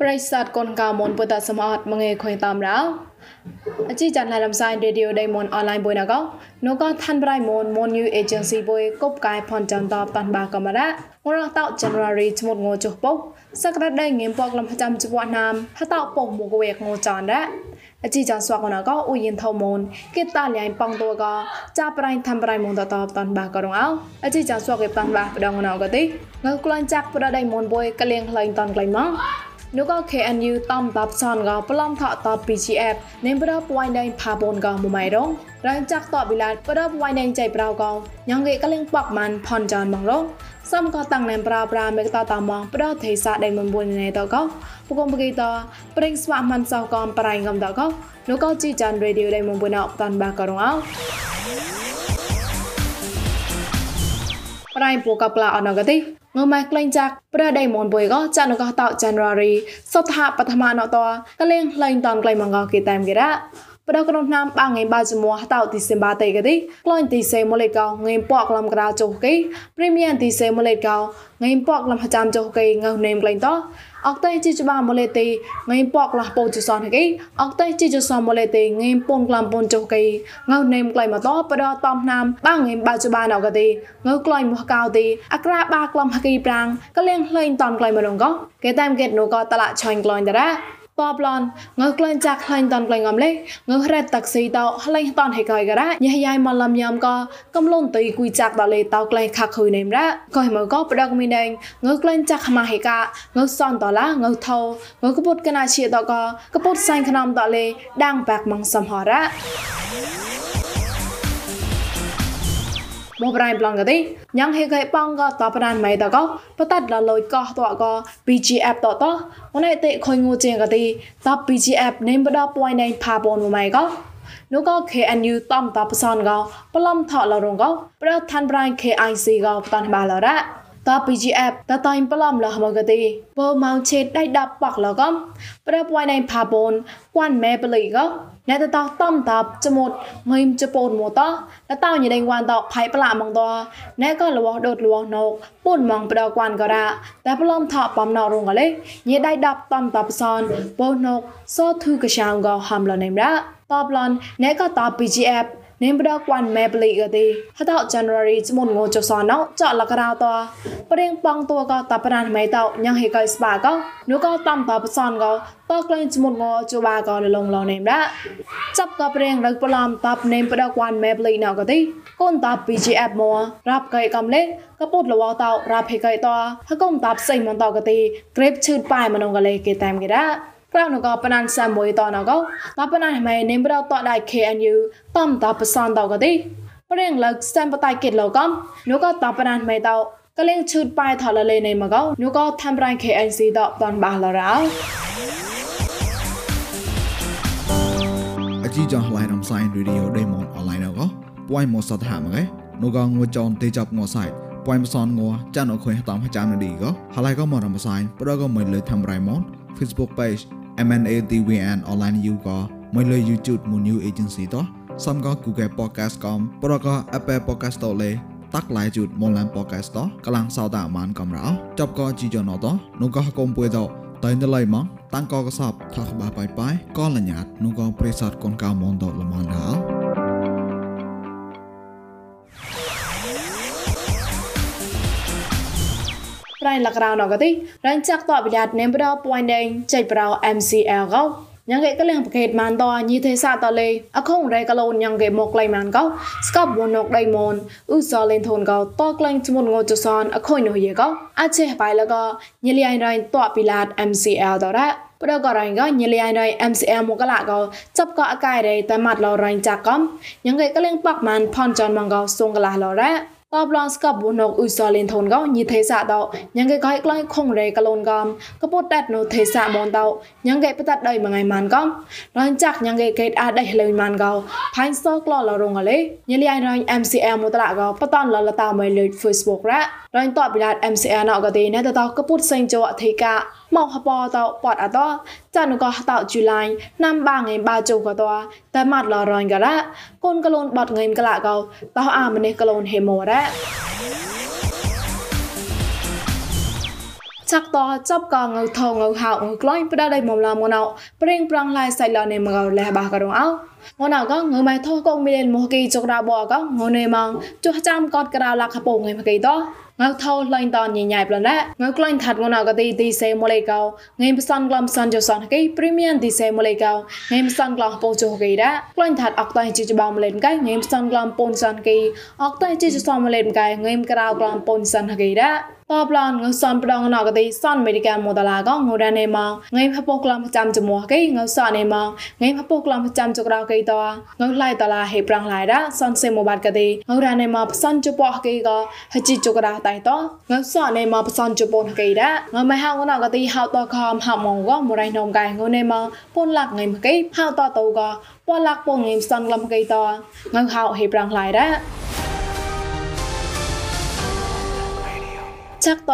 ប្រិស័តកូនកៅមុនពុតសមអត់មងេខុយតាមរោអជីចាន់ឡៃលំសាយរេឌីអូដៃមុនអនឡាញបុយណកោនោះក៏ឋានប្រៃមុនមុនយូអេเจนស៊ីបុយកប់កាយផនចាំតបតាន់បាកំរ៉ាមរតោ January ឈ្មោះងោចុះពុកសក្តាដៃងៀមពកលំចាំជវណាមហតោពុកមកវេកងោចានរ៉ាអជីចាស្វាកណកអ៊ូយិនថោមនគេតាលៃប៉ងតួកចាប្រៃឋានប្រៃមុនតតបតាន់បាក៏រងអោអជីចាស្វាកគេតាន់បាបដងណកទីងើក្លាញ់ចាក់ប្រដៃមុនបុយកលៀងក្លែងតាន់ក្លែងមក នោះក៏ KNU តំតាប់សនក៏ប្លំថតត PGF នេមប្រពួយដេញផាបូនក៏មួយម៉ៃរងរាញ់ចាក់តបវិឡាតប្រពួយដេញចៃប្រៅក៏ញ៉ងគេកលៀងប៉កម៉ាន់ផនចានមករងសំក៏តាំងណែប្រាប្រាមេកតតាមងប្រទេសាដេមិនបុញណែតក៏ពកុំបកីតប្រេងស្វាមិនសោកំប្រៃកំតក៏នោះក៏ជីចានរេឌីអូដេមិនបុញអបតាន់បាក៏រងអោប្រៃពូកប្លាអនកទី ងម៉ែក្លែងចាក់ប្រដៃមនបុយក៏ចានកោត January សុថាបឋមាណតកលេងក្លែងតនក្លែងមងកគេតាមគេរ៉ាប្រដក្នុងឆ្នាំបាងឯបាជាមួយតោឌីសេមបាតេកទីក្លែងទីសេមូលេកោងេពកលំក្រាចុះគេព្រីមៀមទីសេមូលេកោងេពកលំចាំចុះគេងើនេមក្លែងត អកតៃជីចបាម៉ូលេទីងេពកលះពោជសនគេអកតៃជីចសម៉ូលេទីងេពងក្លាំពនចុះគេងើនេមក្លែងមកតប្រដតំណាមបាងឯបាចបាណកទីងើក្លែងមកកៅទីអក្រាបាក្លំហគីប្រាំងកលៀងក្លែងតនក្លែងមរងក៏គេតាមកេតនូក៏តឡាឆាញ់ក្លែងតារ៉ា តបឡនងើក្លែងចាក់ក្លែងតនក្លែងអំលេងើរ៉េតតាក់ស៊ីតោក្លែងតនហេកយការ៉ាញ៉ៃយ៉ៃមកលំញ៉ាំក៏កំលុនតៃគួយចាក់តលេតោក្លែងខាក់ខុយនេមរ៉ាក៏មកក៏ប្រដកមីដេងងើក្លែងចាក់ខ្មាហេកាងើសនតឡាងើថោងើកពុតកណាជាតក៏កពុតសៃខ្នំតលេដាងបាក់ម៉ងសំហរ៉ា បបរៃប្លងកទេញ៉ាងហេកៃប៉ងក៏តបរានម៉ៃតក៏បតាត់លលុយកោតក៏ BGF តតអូនឯតិខុយងូជាងកទេត BGF នេមបដពួយណៃផាបូនម៉ៃក៏នោះក៏ KNU តំតបសនក៏ប្លំថលរងក៏ប្រធានប្រៃ KIC ក៏បតនបាឡរ៉ា ត PGF តតៃប្លំលះមកទីពើម៉ោងឆេតដៃដាប់ប៉កលកំប្រពួយណៃផាបូនគួនម៉ែបលីក៏ណែតតតំតាប់ចមុតងឹមចពូនមតតតញដេងវ៉ានតផៃប្លាមងតណែក៏លវដូតលវណោកពុនមងប្រដគួនក៏រ៉ាតែប្លំថបំណរងកលេញេដៃដាប់តំតាប់សនបោណោកសោធឺកឆាងក៏ហាំលណេមរ៉ាតបឡនណែក៏ត PGF នេមបដកវ៉ាន់មេប្លីកទេហតោចាន់រារីចមុនងូចសណោចលករោតប្រៀងប៉ងតួកតបរានមេតោញ៉ាងហេកៃស្បាកោនូកោតំតបសនកោតក្លែងចមុនងូចបាកោលលងលនេមដាចាប់កោប្រៀងរឹកប្លំតបនេមបដកវ៉ាន់មេប្លីណោកទេកូនតប PGF មួរាប់កៃកំលេកពុតលវតោរាប់ហេកៃតហកុំតបសៃមន្តោកទេក្រេបឈឺប៉ែមនងកលេគេតាមគេដា ក្រៅនក៏ប៉ណានសាមួយតណក៏តប៉ណានម៉ែនេមប្រតដៃ KNU តំតបសនតក៏ទីប្រេងលើកសាំបតៃគិតលកំនោះក៏តប៉ណានម៉ែតកលេងឈឺប៉ៃថលលេនេមកនោះក៏ធ្វើប្រៃ KNC តតនបាឡរោអជីចងឡៃរំសាយរីឌីអូដេម៉ុនអនឡាញក៏ពួយមកសតហាមកឯនោះក៏ងួចចនទេចាប់ងួសាយពួយមកសនងួចានអខុយតាមចាំនឌីក៏ហើយក៏មករំសាយប្រក៏មិនលើធ្វើប្រៃម៉ុន Facebook page MNATVN online you ក៏មួយលើ YouTube មួយ new agency តោះសំក៏ Google Podcast កំប្រក៏ Apple Podcast តលេតាក់ឡាយជូតមកឡាន podcast តកលាំងសោតាមានកំរោចប់ក៏ជីយ៉ណតនោះក៏កុំពួយតតែនៅឡៃមកតាំងក៏កសបថាក្បាបាយបាយក៏លញ្ញាតនោះក៏ប្រេសតកូនកៅមនតលមនដល់ ប្រៃលករៅណកទីរញ្ចាក់តបយ៉ាតនេមប្រពួយដេងចៃប្រៅ MCL កោញ៉ាងគេកលៀងប្រកេតម៉ានតញីទេសាតលេអខុងរេកលូនញ៉ាងគេមកក្លៃម៉ានកោស្កបវនកដៃមនអ៊ូសលេនធនកោតក្លែងជមុនងចសនអខុយនោះយេកោអចេះបាយលកញីលីអៃរៃតពីឡាត MCL តរ៉ាប្រកករ៉ៃកញីលីអៃរៃ MCL មកកឡាកោចាប់កអកាយរេតែម៉ាត់ឡរ៉ៃចាកំញ៉ាងគេកលៀងប៉កម៉ានផនចនម៉ងកោសងកឡាឡរ៉ា តបឡងស្កបបុណកអ៊ូសលិនធនកោញីទេសាតោញ៉ាងកេកៃក្លៃខុងរេកលូនកំកពុតតាត់នូទេសាមនតោញ៉ាងកេបតាត់ដៃមួយថ្ងៃម៉ានកំរនចាក់ញ៉ាងកេកេតអាចដៃលេងម៉ានកោផៃសក្លលរងកលេញីលីអៃរង MCL មតឡាកោបតនលលតាមួយលើ Facebook រ៉ារនតបិលាត MCL ណកទេណែតតោកពុតសេងចោអធិកា មកហបតោពតអតោចានុក៏តោជូឡៃណាំបាងៃបាជោក៏តោតែម៉ាត់លរងករ៉ាកូនកលូនបត់ងៃមកឡាកោតោអាម្នេះកលូនហេមរ៉ាចាក់តចាប់កងៅថងៅហៅងៅក្លាញ់ផ្ដាដៃមុំឡាមងណៅប្រេងប្រងឡាយសៃឡនេមកលះបាករងអោងណៅកងងើម៉ៃថោកងមីលេនមកគីចុកដាបកងងនេម៉ងចុះចាំកតក្រៅលាក់ខពងឯមកីត ងៅថោលាញ់តញញ៉ៃប្លណែងៅក្លាញ់ថាត់ងណៅកទីទីសេម៉ូលេកោងៃផ្សាន់ក្លំសាន់ចុសាន់គីព្រីមៀមទីសេម៉ូលេកោងៃផ្សាន់ក្លំពោចុគីដាក្លាញ់ថាត់អកតៃជីចបោមលេនកៃងៃផ្សាន់ក្លំពូនសាន់គីអកតៃជីចសមលេនកៃងៃក្រៅក្លំពូនសាន់គីដា តបឡនងសនប្រងណកទីសនអមេរិကန်មូដឡាកងងរ៉ានេម៉ងងៃផពកក្លំប្រចាំចមួកៃងសនេម៉ងងៃផពកក្លំប្រចាំចក្រកៃតងឡៃតឡាហេប្រងឡៃរ៉ាសនសេមបាត់កទីងរ៉ានេម៉ផ្សនជពកៃកហជីចក្រតៃតងសនេម៉ផ្សនជពនកៃរ៉ាងមហងណកទីហៅតខំហមងកមរៃនំកៃងនេម៉ងពុនលាក់ងៃមកៃហៅតតូកពលាក់ពងងៃផ្សនក្លំកៃតងហៅហេប្រងឡៃរ៉ា ចាក់ត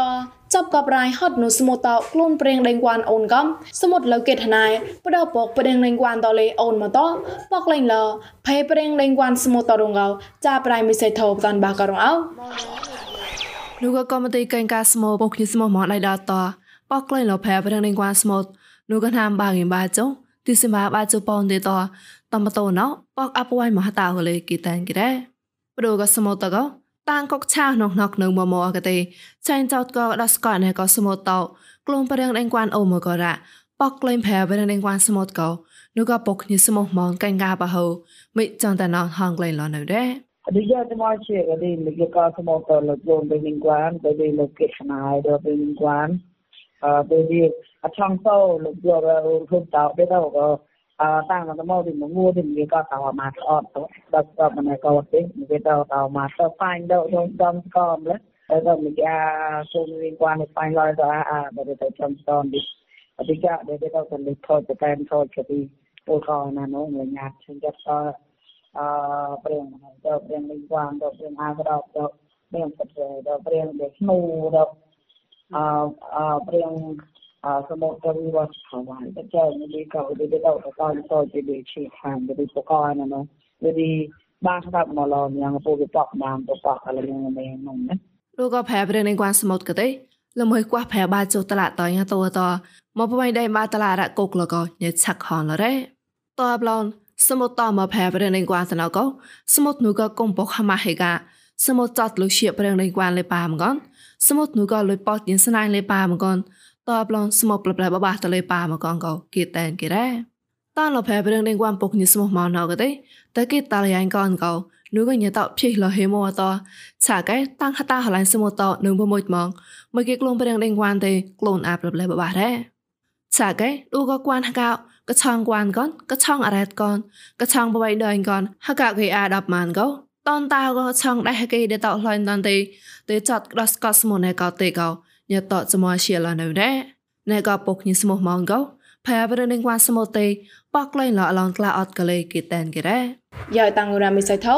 ចាប់កបរៃហត់នោះសមុតតខ្លួនប្រេងដេងគួនអូនកំសមុតលើកេតណៃបដពកប្រេងដេងគួនតលេអូនមកតពកលេងលភេប្រេងដេងគួនសមុតតរងកោចាប្រៃមិសៃថោបតានបាករងអោនោះក៏កំទីកេងកាស្មោពកនេះស្មោមកដៃដល់តពកលេងលភេប្រេងដេងគួនស្មោនោះក៏តាមបាងបាចុទីសិមាបាចុប៉នទេតតំបតោណោពកអពវៃមហតាហលេគីតានគិរ៉េព្រោះក៏ស្មោតកោ តាងកកឆាណុកណុកនៅមមអកទេចៃចោតក៏ដស្កណែក៏សមុតតោក្លូនប្រេងដេងគួនអូមករ៉ាប៉កក្លែងផែប្រេងដេងគួនសមុតកោនោះក៏ពកនេះសមុមងកែងកាបហោមិនចង់តែណងហងក្លែងលនៅដែរ Dia cuma cik jadi mereka semua terlebih berlingkuan, jadi lokasi senai dia berlingkuan. Jadi acang tahu lebih orang hukum tahu dia tahu kalau អឺតាំងមក មកទីងួទីវាក៏តោមកអត់ដល់ដល់មិនក៏ទេវាទៅតោមកទៅហ្វាញ់ដល់ខ្ញុំដំក៏ម្លេះហើយក៏មានសូមរៀនគាត់នៅហ្វាញ់ឡើយទៅអាបើទៅចំស្តននេះអតិកាដែលទៅទៅលេខថតទៅតាមថតទៅពលក៏ណានោះញ៉ាំឈឹងចិត្តអឺព្រៀងទៅព្រៀងលេងគាត់ទៅព្រៀងអាក្រោបទៅព្រៀងទៅព្រៀងទៅស្នូទៅអឺអឺព្រៀង សមុទ្រវិវត្តថវាយតែចែនេះក៏វាទៅទៅតតទៅទៅឈីខាងទៅពកអណានោះវាបានស្ដាប់មកឡងយ៉ាងពូវាបកបានទៅបកអលងមែននោះណាលោកក៏ប្រែប្រែនឹងគួនសមុទ្រក៏ទេលមួយគួប្រែបាចុតឡាតយតតមកបបៃដៃបាតឡារកុកលកញ៉ឆាក់ខនលរ៉េតបឡនសមុទ្រតមកប្រែប្រែនឹងគួនសណកសមុទ្រនោះក៏កុំបកហមាហេកាសមុទ្រចតលុជាប្រែនឹងគួនលេប៉ាមកនសមុទ្រនោះក៏លុយប៉តយិនស្នៃលេប៉ាមកន តបឡងស្មោប្លប្លបបាតលេប៉ាមកងកោគីតែនគីរ៉ាតនលផែប្រឹងនឹងគួនពុកញិស្មោមកណៅកទេតគីតលយ៉ៃកនកោនូកញតភីលហេមអតឆាកែតាំងហតាហឡៃស្មោតនឹងបមួយមកមកគេក្លូនប្រឹងនឹងគួនទេក្លូនអាប្លប្លបបារ៉ាឆាកែឌូក៏គួនហកោកឆងគួនកនកឆងអរ៉ាតកនកឆងបបៃដៃកនហកគេអា10ម៉ានកោតនតាក៏ឆងដៃហគេដតឡៃនតទេទេចាត់ក្រាស់កស្មោណេកោទេកោ ញតចមជាលនៅដែរណែក៏ពុកញស្មោះម៉ងកោផែប្រនឹងវ៉ាស្មោទេប៉កលែងឡឡងក្លាអត់កលេគេតែនគេរ៉ាយ៉ាតាំងរ៉ាមិសៃថោ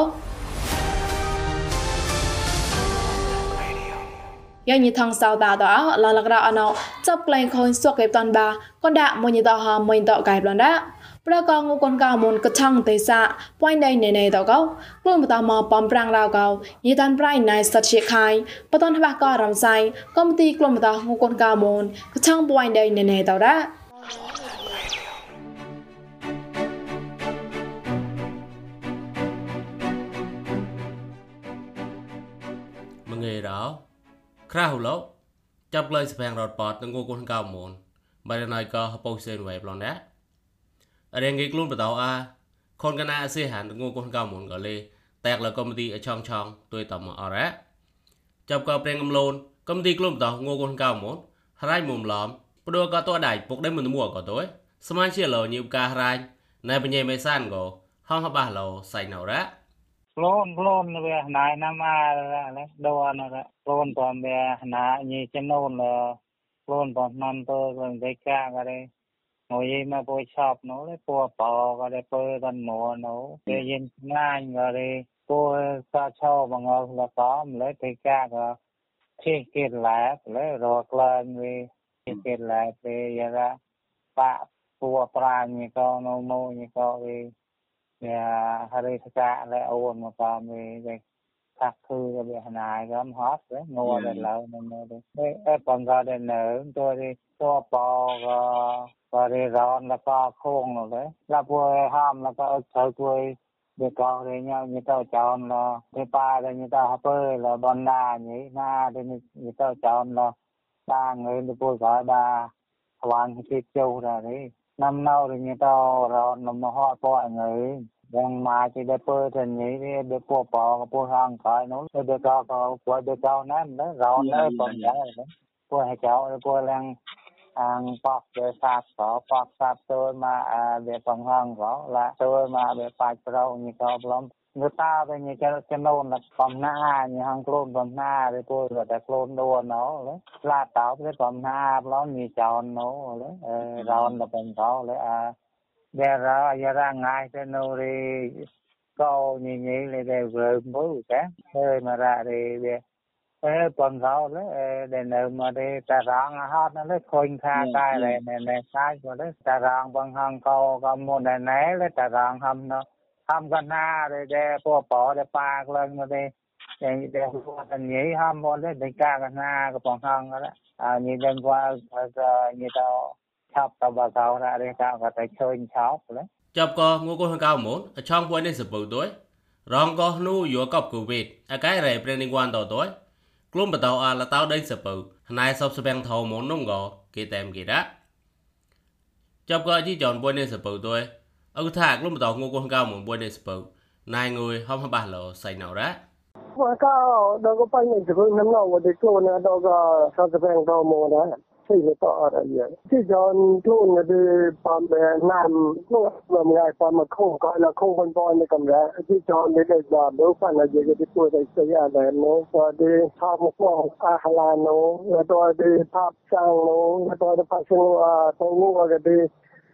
យ៉ាងញីថងសៅតាតអឡឡករអណោចាប់ក្លែងខូនសុកគេតាន់បាកនដាក់មួយញីតហមួយតកៃប្លនដា ប្រកងូកនកៅមុនកឆងទេសៈពួយដៃណេណេតកោខ្លួនបតមបំប្រាំងរៅកោយេតានប្រៃណៃសតជាខៃបតនបះកោរំសៃកំទីខ្លួនបតងូកនកៅមុនកឆងពួយដៃណេណេតរ៉ាមងេរោក្រៅលោចាប់ក្លែងស្វាងរត់ប៉តនឹងគូគូនកៅមុនបារណៃកោហបោសេនវ៉ៃប្លន់ណា ររេងគេខ្លួនបតោអាខនកណាអសេហានងូកូនកៅមុនក៏លេតែកលកំទីអឆងឆងទួយតមអរ៉ាចាប់ក៏ប្រេងកំលូនកំទីខ្លួនបតោងូកូនកៅមុនហរៃមុំឡំព្រោះក៏តដៃពុកដៃមិនមួក៏ទួយស្មានជាលោញីបកាហរៃណែបញេមេសានក៏ហងហបះលោសៃណរ៉ាខ្លួនខ្លួនវាណៃណាមាលេដូនរខ្លួនបំវាណាញីចំណូនខ្លួនបំណនទៅវិញដេកាក៏ទេ ngồi mà bôi shop nó lấy bùa bò và để bơi gần mùa nó để yên ngay rồi đi bùa sa cho bằng ngờ là có lấy thì cả rồi khi kết lại lấy rồi lên vì khi kết lại thì giờ ra bạ bùa pra như con nó mô như con vì nhà hari sa lại ôn mà con vì ថាគឺវាណាយកំហត់ងួរដល់ឡើយនៅនេះអេបងក៏ដល់នៅទៅទៅปอ và đi rõ là có khôn rồi đấy. Là vui ham là có sợ để con thì nhau như tao chọn là để ba là như tao hấp ơi là bọn na nhỉ. Na để như tao chọn là ba người được vui gọi ba hoàng cái châu ra đấy. Năm nào thì như tao rồi nó mà họ bỏ người. Đang mà chỉ để bơi thì nhỉ thì để bỏ bỏ bỏ hàng khỏi nó. Để cho có của để cho nó nó rồi nó còn đấy. Bữa hai cháu bữa lang ang pak để sát có pak sát tôi mà để bằng hàng có là tôi mà để phải pro như có lắm người ta thì như cái cái nôn là còn na như hàng clone còn na thì tôi là cái clone đua nó đấy là tao cái còn na nó như chọn nó đấy rồi là bằng đó đấy à giờ ra giờ ra ngay cái nô đi câu như như là đều vừa mới cái hơi mà ra thì để Ê, tuần sau đấy ê, để mà đi trà rang hát nó lấy khuyên tha cái này này này cái của rang bằng hàng câu có một này né lấy rang hầm nó hầm gần na để để bỏ bỏ để pa lên mà đi để để thành hầm bọn đấy để ca gần na cái bằng hàng đó à như đêm qua như tao chọc tao vào sau ra đi tao có thể chơi chọc đấy chọc co ngô cô hơn cao muốn trong quân nên sập bự rong co nu vừa cọc cử cái này bên liên quan tàu tối ខ្លួនបតោអាលតោដេញសពៅហ្នៃសពស្វាំងថោមុននងគេតែមគេរ៉ាចាប់ក៏ជីចនបុយនេះសពៅទួយអុថាខ្លួនបតោងូកូនកៅមុនបុយនេះសពៅណៃងួយហំហបាលោសៃណៅរ៉ាពួកកោដល់ក៏បាញ់នេះសពៅនឹងងោវទេខ្លួនដល់ក៏សពស្វាំងថោមុនដែរ គេតែមគេរ៉ាចាប់ក៏ជីចនបុយនេះសពៅទុយអុថាក្លុំបតោងូកូហកៅមុនបុយនេះសពៅណៃងុយហំហបាឡោសៃណៅរ៉ា Well, ka dago pa ni ko nam no wo de ko na dago sa sa bang do mo da sai le to ara ya ti jon to na de pam be nam no ma mi ai pam ma khong ka la khong bon bon ni kam ra ti jon de de da do pa na je ge de ko de sai ya da no so de ha mo ko a hala no na to de pap sang no na to de pa sing a to no ga de လို့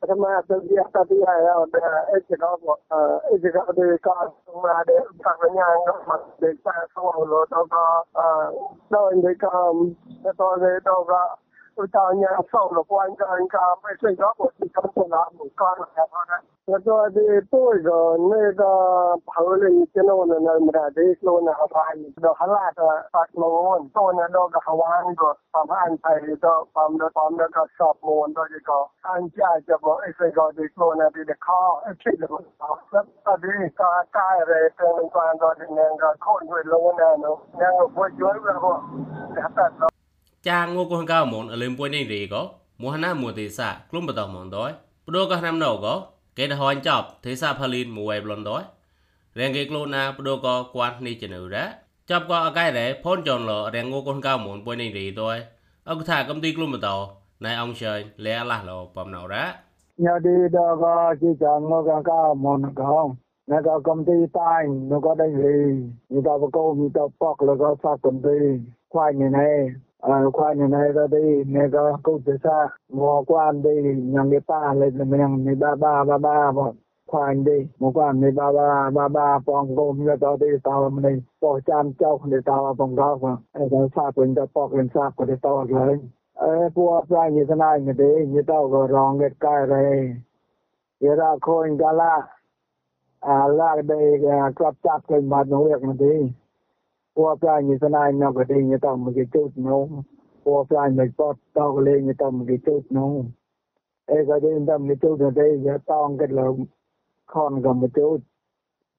ပထမဒုတိယတတိယရောအဲ့ဒီတော့ပေါ့အဲ့ဒီကတော့ဒီကာဆုံးလာတဲ့ဘာညာတော့မှဒေသဆောင်းလို့တော့တော့ဒီကောင်တော်တော်တော့ Tanya solo quando in campo e se dopo si campionava un carro che aveva. La tua di poi ne da paolo che non è nel mrade lo na avai do halata pat mon to na do ga hawan go paman pai do pam do pam do ga shop mon do ji go an ja ja bo e se go di lo na di de ka e chi do sa ta di ka ka re te no kan do di ne ga kon we lo na no na go bo jo ra go ta ta សាក្លុំបតោមុនដោយព្រោះក៏ឆ្នាំណៅក៏គេទៅហនចប់ទេសាផលីនមួយប្លន់ដោយរៀងគេក្លូណាព្រោះក៏គាត់នេះចនៅរ៉ាចាប់ក៏អកែរ៉េផនចនលរៀងងូកូហកៅមុនពួយនេះរីដោយអកថាកំទីក្លុំបតោណៃអង្គជើញលែអឡាស់លោបំណៅរ៉ា nhà đi đó có chỉ chọn nó có cả một con nó có công ty tay nó có đây gì người ta có câu người ta bọc là có sát công ty khoai như này kwani naga dai mega ko desa mo kwan dai nyang ni pa le nyang ni ba ba ba ba ba kwan dai mo kwan ni ba ba ba ba pong ko mi ta dai ta ma ni po cham chau ni ta ma pong ga ko ai da sa ko da pok len sa ko de ta le เออพวกพระยิสนาอย่างเดียนี่เต้าก็ร้องเกิดกายเลยเวลาคนกะละอ่าลากได้กลับจับกันมาตรงเรียกมันดี పోపాని సనాయన ఒకటి ఇంత అమ్మకి చూసినాం పోపాని పోట్ తాగలే ఇంత అమ్మకి చూసినాం ఏ కదే ఇంత అమ్మకి చూసినట్టే ఇక తాంగట్లో కాన్ కమ్మ చూసి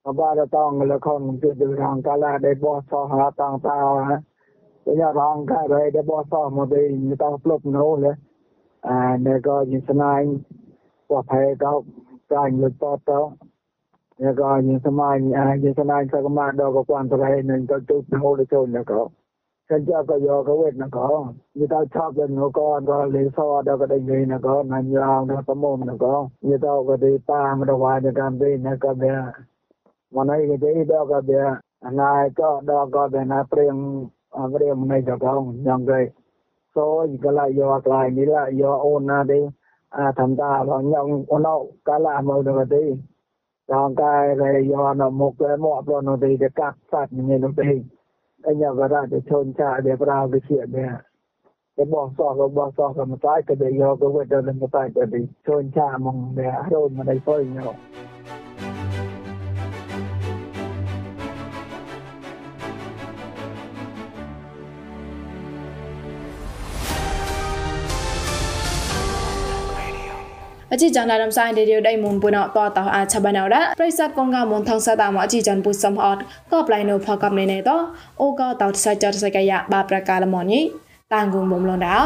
បាទតងលខនគឺទៅរងកាលាដែលបោះសោះហាតងតាវិញរងការីដែលបោះសោះមកវិញតោះផ្លប់នោះណាអានេះក៏ជាស្នាញ់បោះផែកោប្រាញ់លុតតត này có những cái này à những cái này sao mà đâu có quan trọng hay nên có chút nấu để cho nó có chân cho có vô có quên nó có người ta chọc lên nó có có lý do đâu có định gì nó có nó nhiều nó có mồm nó có người ta có đi pa mà đâu qua được làm gì nó có bé mà này cái gì đâu có bé អាណាក៏ដល់ក៏តែណាព្រៀងព្រៀងមិនទៅកងយ៉ាងគេសូយក៏ឡាយកក្លាយនេះឡាយកអូ នណាទេអាធម្មតាបងញ៉ងអូនកាលាមកទៅទេដល់កាយរយកនៅមុខទៅមកប្រណទៅទៅកាត់សាត់នេះនោះទេអញ្ញាវរៈទៅជូនចាដែ អជីចានដារំសាយឌីយោដៃមុនពុណតតអាឆបណៅរ៉ាប្រិស័តកងកមុនថងសតាមអជីចានពុសំអត់ក៏ប្លៃនៅផកកំណេណេតអូក៏តោតសៃចតសកយ៉ាបាប្រកាលមនីតាងគងបំលងដៅ